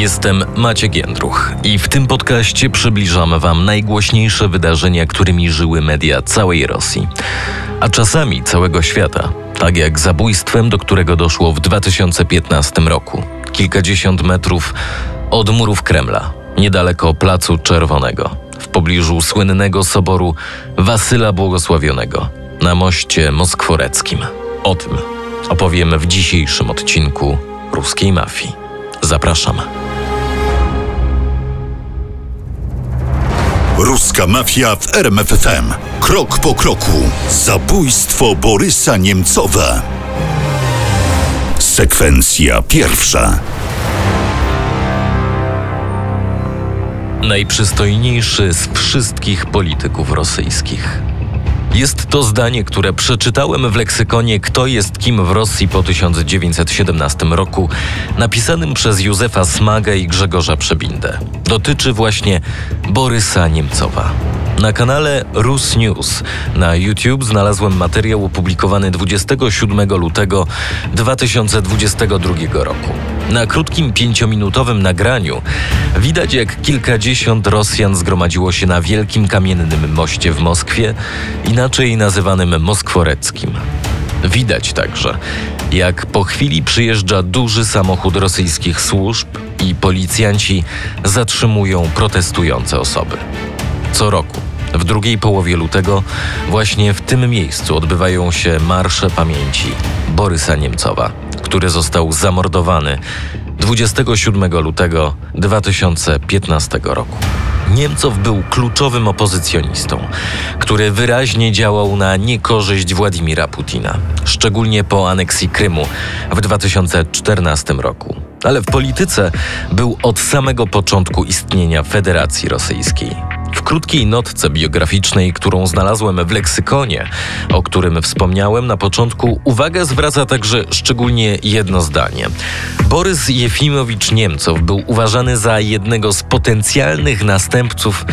Jestem Maciek Jędruch i w tym podcaście przybliżamy Wam najgłośniejsze wydarzenia, którymi żyły media całej Rosji, a czasami całego świata, tak jak zabójstwem, do którego doszło w 2015 roku, kilkadziesiąt metrów od murów Kremla, niedaleko Placu Czerwonego, w pobliżu słynnego soboru Wasyla Błogosławionego na moście moskworeckim. O tym opowiemy w dzisiejszym odcinku Ruskiej Mafii. Zapraszam. Ruska mafia w RMFFM. Krok po kroku. Zabójstwo Borysa Niemcowa. Sekwencja pierwsza. Najprzystojniejszy z wszystkich polityków rosyjskich. Jest to zdanie, które przeczytałem w leksykonie Kto jest kim w Rosji po 1917 roku, napisanym przez Józefa Smaga i Grzegorza Przebindę. Dotyczy właśnie Borysa Niemcowa. Na kanale Rus News na YouTube znalazłem materiał opublikowany 27 lutego 2022 roku. Na krótkim pięciominutowym nagraniu widać, jak kilkadziesiąt Rosjan zgromadziło się na wielkim kamiennym moście w Moskwie, inaczej nazywanym Moskworeckim. Widać także, jak po chwili przyjeżdża duży samochód rosyjskich służb i policjanci zatrzymują protestujące osoby. Co roku w drugiej połowie lutego właśnie w tym miejscu odbywają się marsze pamięci Borysa Niemcowa, który został zamordowany 27 lutego 2015 roku. Niemcow był kluczowym opozycjonistą, który wyraźnie działał na niekorzyść Władimira Putina, szczególnie po aneksji Krymu w 2014 roku. Ale w polityce był od samego początku istnienia Federacji Rosyjskiej. W krótkiej notce biograficznej, którą znalazłem w leksykonie, o którym wspomniałem na początku, uwagę zwraca także szczególnie jedno zdanie. Borys Jefimowicz Niemcow był uważany za jednego z potencjalnych następców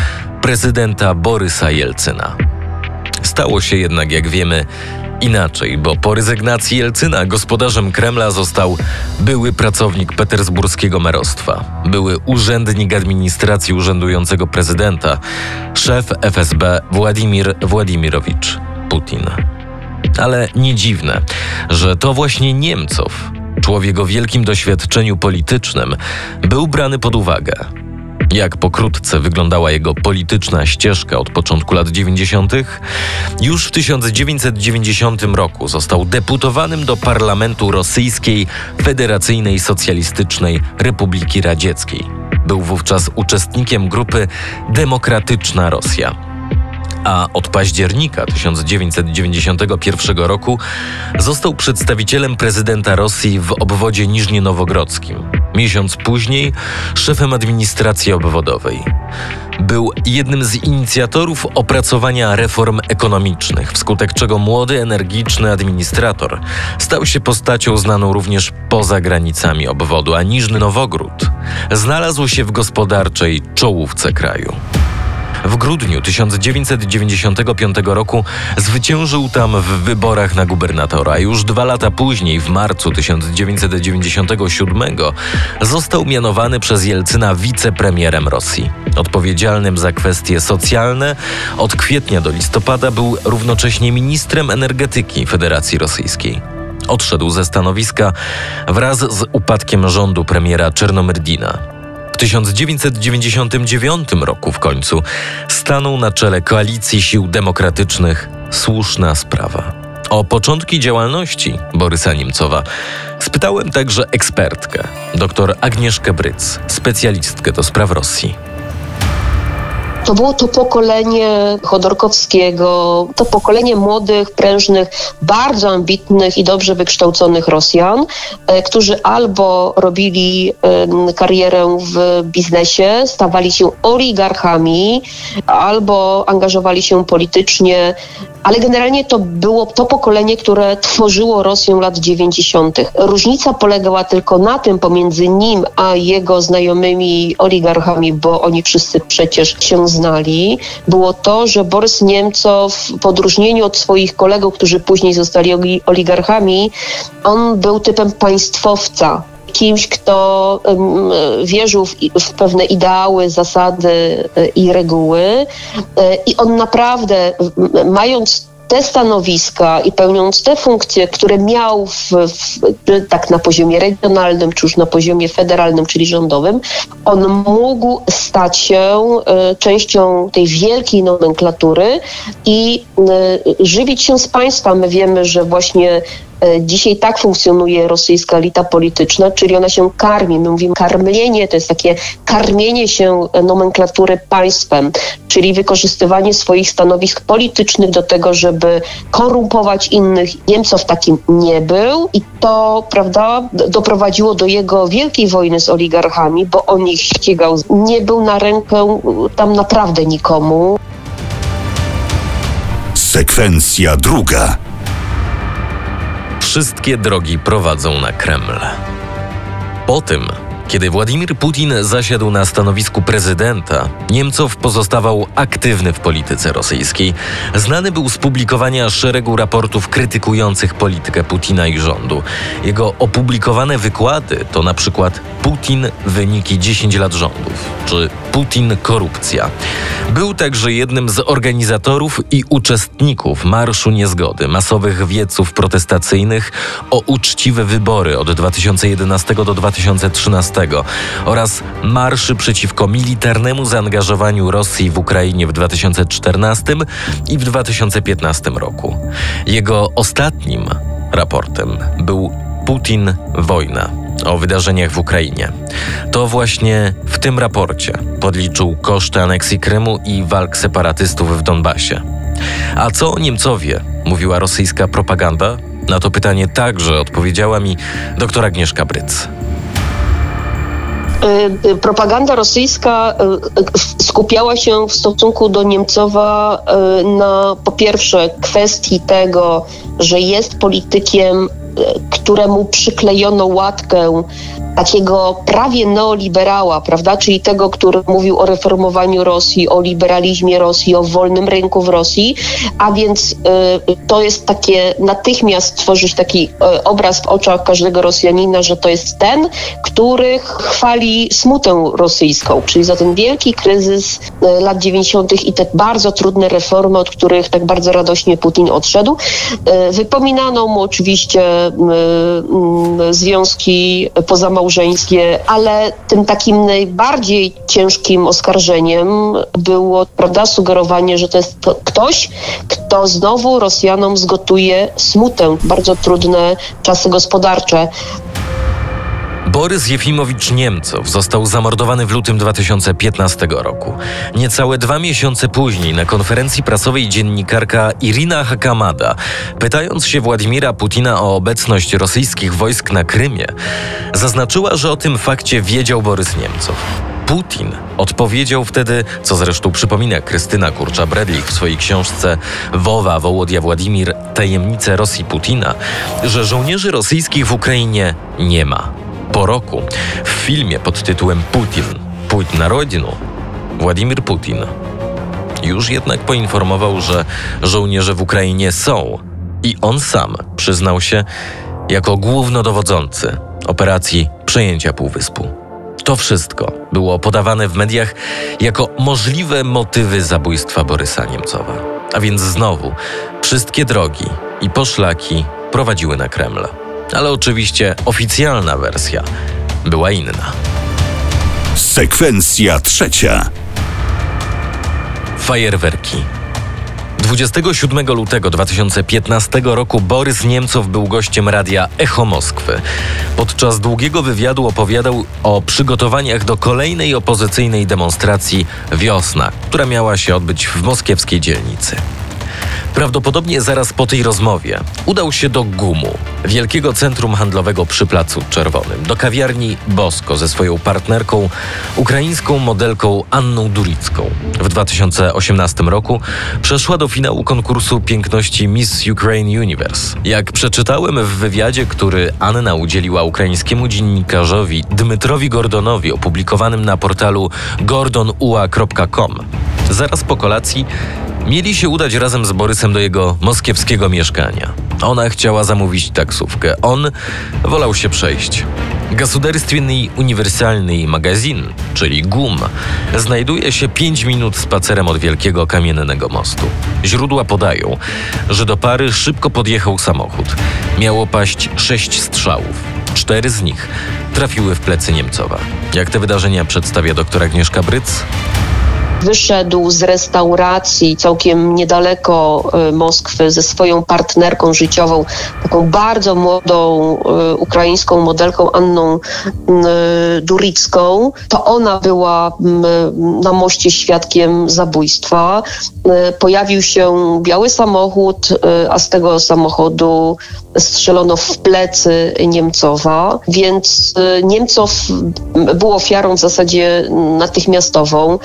prezydenta Borysa Jelcyna. Stało się jednak, jak wiemy, Inaczej, bo po rezygnacji Jelcyna gospodarzem Kremla został były pracownik petersburskiego merostwa, były urzędnik administracji urzędującego prezydenta, szef FSB Władimir Władimirowicz Putin. Ale nie dziwne, że to właśnie Niemcow, człowiek o wielkim doświadczeniu politycznym, był brany pod uwagę jak pokrótce wyglądała jego polityczna ścieżka od początku lat 90., już w 1990 roku został deputowanym do parlamentu Rosyjskiej Federacyjnej Socjalistycznej Republiki Radzieckiej. Był wówczas uczestnikiem grupy Demokratyczna Rosja a od października 1991 roku został przedstawicielem prezydenta Rosji w obwodzie niżnienowogrodzkim. Miesiąc później szefem administracji obwodowej. Był jednym z inicjatorów opracowania reform ekonomicznych, wskutek czego młody, energiczny administrator stał się postacią znaną również poza granicami obwodu, a Niżny Nowogród znalazł się w gospodarczej czołówce kraju. W grudniu 1995 roku zwyciężył tam w wyborach na gubernatora. Już dwa lata później, w marcu 1997, został mianowany przez Jelcyna wicepremierem Rosji. Odpowiedzialnym za kwestie socjalne, od kwietnia do listopada był równocześnie ministrem energetyki Federacji Rosyjskiej odszedł ze stanowiska wraz z upadkiem rządu premiera Czernomyrdina. 1999 roku w końcu stanął na czele koalicji sił demokratycznych Słuszna Sprawa. O początki działalności Borysa Niemcowa spytałem także ekspertkę, dr Agnieszkę Bryc, specjalistkę do spraw Rosji. To było to pokolenie Chodorkowskiego, to pokolenie młodych, prężnych, bardzo ambitnych i dobrze wykształconych Rosjan, e, którzy albo robili karierę w biznesie, stawali się oligarchami, albo angażowali się politycznie, ale generalnie to było to pokolenie, które tworzyło Rosję lat 90. Różnica polegała tylko na tym pomiędzy nim a jego znajomymi oligarchami, bo oni wszyscy przecież się znali, było to, że Borys Niemcow w odróżnieniu od swoich kolegów, którzy później zostali oligarchami, on był typem państwowca kimś, kto wierzył w, w pewne ideały, zasady i reguły. I on naprawdę, mając te stanowiska i pełniąc te funkcje, które miał w, w, tak na poziomie regionalnym, czy już na poziomie federalnym, czyli rządowym, on mógł stać się y, częścią tej wielkiej nomenklatury i y, żywić się z państwa. My wiemy, że właśnie E, dzisiaj tak funkcjonuje rosyjska elita polityczna, czyli ona się karmi. My mówimy karmlenie, to jest takie karmienie się nomenklatury państwem, czyli wykorzystywanie swoich stanowisk politycznych do tego, żeby korumpować innych. Niemcow takim nie był i to, prawda, doprowadziło do jego wielkiej wojny z oligarchami, bo on ich ścigał. Nie był na rękę tam naprawdę nikomu. Sekwencja druga. Wszystkie drogi prowadzą na Kreml. Po tym, kiedy Władimir Putin zasiadł na stanowisku prezydenta, Niemcow pozostawał aktywny w polityce rosyjskiej. Znany był z publikowania szeregu raportów krytykujących politykę Putina i rządu. Jego opublikowane wykłady to na przykład Putin wyniki 10 lat rządów, czy Putin korupcja. Był także jednym z organizatorów i uczestników Marszu Niezgody, masowych wieców protestacyjnych o uczciwe wybory od 2011 do 2013 oraz marszy przeciwko militarnemu zaangażowaniu Rosji w Ukrainie w 2014 i w 2015 roku. Jego ostatnim raportem był Putin wojna o wydarzeniach w Ukrainie. To właśnie w tym raporcie podliczył koszty aneksji Krymu i walk separatystów w Donbasie. A co Niemcowie mówiła rosyjska propaganda? Na to pytanie także odpowiedziała mi dr Agnieszka Bryc. Y, y, propaganda rosyjska y, skupiała się w stosunku do Niemcowa na po pierwsze kwestii tego, że jest politykiem, któremu przyklejono łatkę takiego prawie neoliberała, prawda, czyli tego, który mówił o reformowaniu Rosji, o liberalizmie Rosji, o wolnym rynku w Rosji, a więc y, to jest takie natychmiast tworzyć taki y, obraz w oczach każdego Rosjanina, że to jest ten, który chwali smutę rosyjską, czyli za ten wielki kryzys y, lat 90. i te bardzo trudne reformy, od których tak bardzo radośnie Putin odszedł. Y, wypominano mu oczywiście y, y, związki pozamałżeńskie, małżeńskie, ale tym takim najbardziej ciężkim oskarżeniem było prawda, sugerowanie, że to jest to ktoś, kto znowu Rosjanom zgotuje smutę, bardzo trudne czasy gospodarcze. Borys Jefimowicz Niemcow został zamordowany w lutym 2015 roku. Niecałe dwa miesiące później na konferencji prasowej dziennikarka Irina Hakamada, pytając się Władimira Putina o obecność rosyjskich wojsk na Krymie, zaznaczyła, że o tym fakcie wiedział Borys Niemcow. Putin odpowiedział wtedy, co zresztą przypomina Krystyna Kurcza-Bredlich w swojej książce Wowa Wołodia Władimir Tajemnice Rosji Putina, że żołnierzy rosyjskich w Ukrainie nie ma. Po roku w filmie pod tytułem Putin Pójdź na rodzinę Władimir Putin już jednak poinformował, że żołnierze w Ukrainie są i on sam przyznał się jako głównodowodzący operacji przejęcia Półwyspu. To wszystko było podawane w mediach jako możliwe motywy zabójstwa Borysa Niemcowa. A więc znowu wszystkie drogi i poszlaki prowadziły na Kreml ale oczywiście oficjalna wersja była inna. Sekwencja trzecia. Fajerwerki. 27 lutego 2015 roku Borys Niemcow był gościem radia Echo Moskwy. Podczas długiego wywiadu opowiadał o przygotowaniach do kolejnej opozycyjnej demonstracji Wiosna, która miała się odbyć w moskiewskiej dzielnicy. Prawdopodobnie zaraz po tej rozmowie udał się do GUMu, wielkiego centrum handlowego przy Placu Czerwonym, do kawiarni Bosko ze swoją partnerką, ukraińską modelką Anną Duricką. W 2018 roku przeszła do finału konkursu piękności Miss Ukraine Universe. Jak przeczytałem w wywiadzie, który Anna udzieliła ukraińskiemu dziennikarzowi Dmytrowi Gordonowi opublikowanym na portalu gordonua.com, zaraz po kolacji Mieli się udać razem z Borysem do jego moskiewskiego mieszkania. Ona chciała zamówić taksówkę, on wolał się przejść. Государственный универсальный magazyn, czyli GUM, znajduje się 5 minut spacerem od wielkiego kamiennego mostu. Źródła podają, że do pary szybko podjechał samochód. Miało paść sześć strzałów. Cztery z nich trafiły w plecy Niemcowa. Jak te wydarzenia przedstawia doktor Agnieszka Bryc? Wyszedł z restauracji całkiem niedaleko y, Moskwy ze swoją partnerką życiową, taką bardzo młodą y, ukraińską modelką Anną y, Duricką. To ona była na moście świadkiem zabójstwa. Pojawił się biały samochód, a z tego samochodu strzelono w plecy Niemcowa, więc Niemcow był ofiarą w zasadzie natychmiastową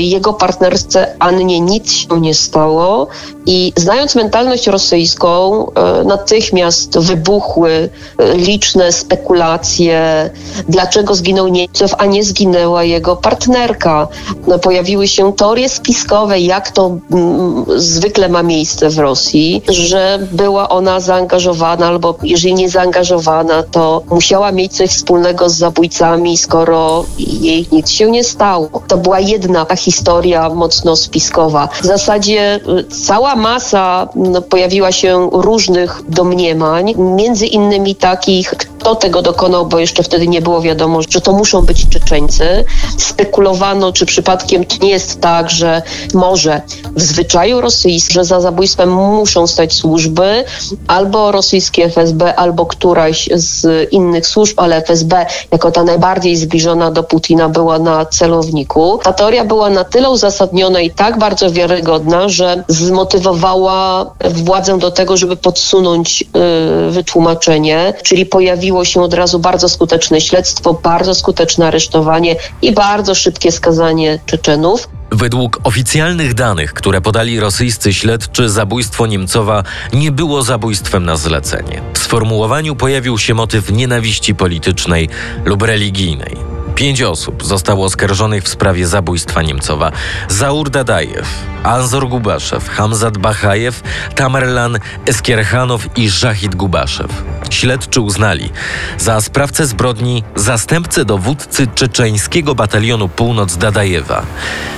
jego partnerce Annie nic się nie stało i znając mentalność rosyjską, e, natychmiast wybuchły e, liczne spekulacje, dlaczego zginął Niemców, a nie zginęła jego partnerka. No, pojawiły się teorie spiskowe, jak to mm, zwykle ma miejsce w Rosji, że była ona zaangażowana, albo jeżeli nie zaangażowana, to musiała mieć coś wspólnego z zabójcami, skoro jej nic się nie stało. To była jedna historia mocno spiskowa. W zasadzie y, cała masa no, pojawiła się różnych domniemań, między innymi takich, kto tego dokonał, bo jeszcze wtedy nie było wiadomo, że to muszą być Czeczeńcy. Spekulowano, czy przypadkiem to nie jest tak, że może w zwyczaju rosyjskim, że za zabójstwem muszą stać służby, albo rosyjskie FSB, albo któraś z innych służb, ale FSB jako ta najbardziej zbliżona do Putina była na celowniku. Ta teoria była na tyle uzasadniona i tak bardzo wiarygodna, że zmotywowała władzę do tego, żeby podsunąć yy, wytłumaczenie, czyli pojawiło się od razu bardzo skuteczne śledztwo, bardzo skuteczne aresztowanie i bardzo szybkie skazanie Czeczenów. Według oficjalnych danych, które podali rosyjscy śledczy, zabójstwo Niemcowa nie było zabójstwem na zlecenie. W sformułowaniu pojawił się motyw nienawiści politycznej lub religijnej. Pięć osób zostało oskarżonych w sprawie zabójstwa Niemcowa. Zaur Dadajew, Anzor Gubaszew, Hamzat Bachajew, Tamerlan Eskierhanow i Żahid Gubaszew. Śledczy uznali za sprawcę zbrodni zastępcę dowódcy czeczeńskiego batalionu Północ Dadajewa.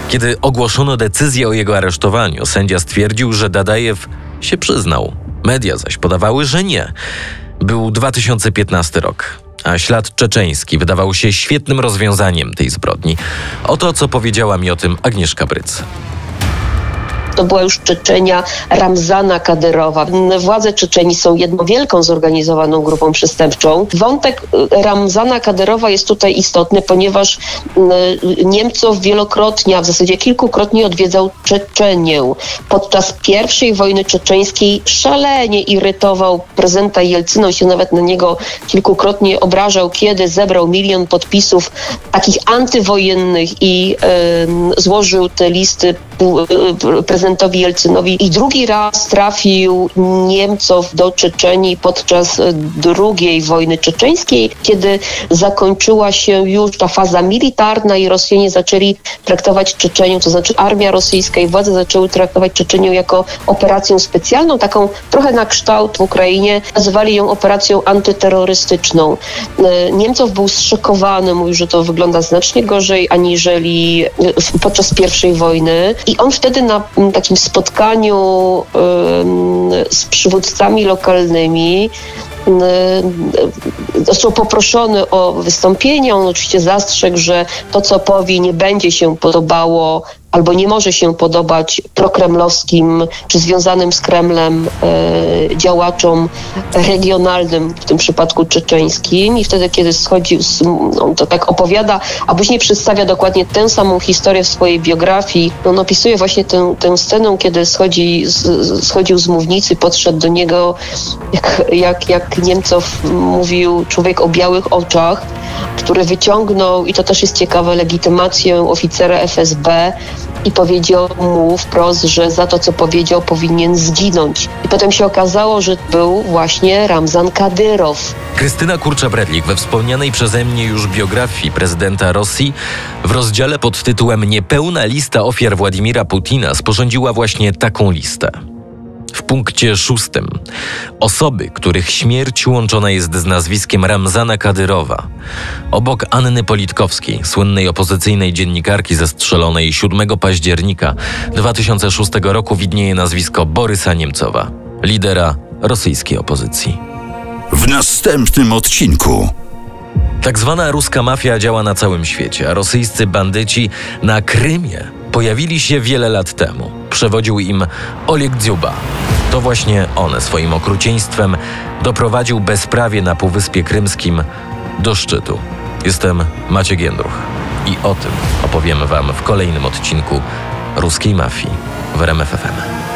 Kiedy ogłoszono decyzję o jego aresztowaniu, sędzia stwierdził, że Dadajew się przyznał. Media zaś podawały, że nie. Był 2015 rok a ślad czeczeński wydawał się świetnym rozwiązaniem tej zbrodni. Oto co powiedziała mi o tym Agnieszka Bryc to była już Czeczenia Ramzana Kadyrowa. Władze Czeczeni są jedną wielką zorganizowaną grupą przestępczą. Wątek y, Ramzana Kadyrowa jest tutaj istotny, ponieważ y, Niemców wielokrotnie, a w zasadzie kilkukrotnie odwiedzał Czeczenię. Podczas pierwszej wojny czeczeńskiej szalenie irytował prezydenta Jelcyna, się nawet na niego kilkukrotnie obrażał, kiedy zebrał milion podpisów takich antywojennych i y, złożył te listy prezydentowi prezydentowi Jelcynowi i drugi raz trafił Niemców do Czeczenii podczas drugiej wojny czeczeńskiej, kiedy zakończyła się już ta faza militarna i Rosjanie zaczęli traktować Czeczenię, to znaczy armia rosyjska i władze zaczęły traktować Czeczenię jako operację specjalną, taką trochę na kształt w Ukrainie. Nazywali ją operacją antyterrorystyczną. E, Niemców był zszokowany, mówił, że to wygląda znacznie gorzej aniżeli podczas pierwszej wojny i on wtedy na takim spotkaniu z przywódcami lokalnymi został poproszony o wystąpienie. On oczywiście zastrzegł, że to, co powie, nie będzie się podobało albo nie może się podobać prokremlowskim czy związanym z Kremlem e, działaczom regionalnym, w tym przypadku czeczeńskim. I wtedy, kiedy schodzi, on to tak opowiada, a później przedstawia dokładnie tę samą historię w swojej biografii. On opisuje właśnie tę, tę scenę, kiedy schodzi, schodził z mównicy, podszedł do niego, jak, jak, jak Niemcow mówił, człowiek o białych oczach, który wyciągnął, i to też jest ciekawe, legitymację oficera FSB i powiedział mu wprost, że za to, co powiedział, powinien zginąć. I potem się okazało, że był właśnie Ramzan Kadyrow. Krystyna Kurcza-Bredlik we wspomnianej przeze mnie już biografii prezydenta Rosji w rozdziale pod tytułem Niepełna lista ofiar Władimira Putina sporządziła właśnie taką listę. Punkcie szóstym osoby, których śmierć łączona jest z nazwiskiem Ramzana Kadyrowa. Obok Anny Politkowskiej, słynnej opozycyjnej dziennikarki zastrzelonej 7 października 2006 roku widnieje nazwisko Borysa Niemcowa, lidera rosyjskiej opozycji. W następnym odcinku. Tak zwana ruska mafia działa na całym świecie, a rosyjscy bandyci na Krymie pojawili się wiele lat temu. Przewodził im Oleg Dziuba. To właśnie on swoim okrucieństwem doprowadził bezprawie na Półwyspie Krymskim do szczytu. Jestem Maciek Jędruch i o tym opowiem Wam w kolejnym odcinku Ruskiej Mafii w RMFFM.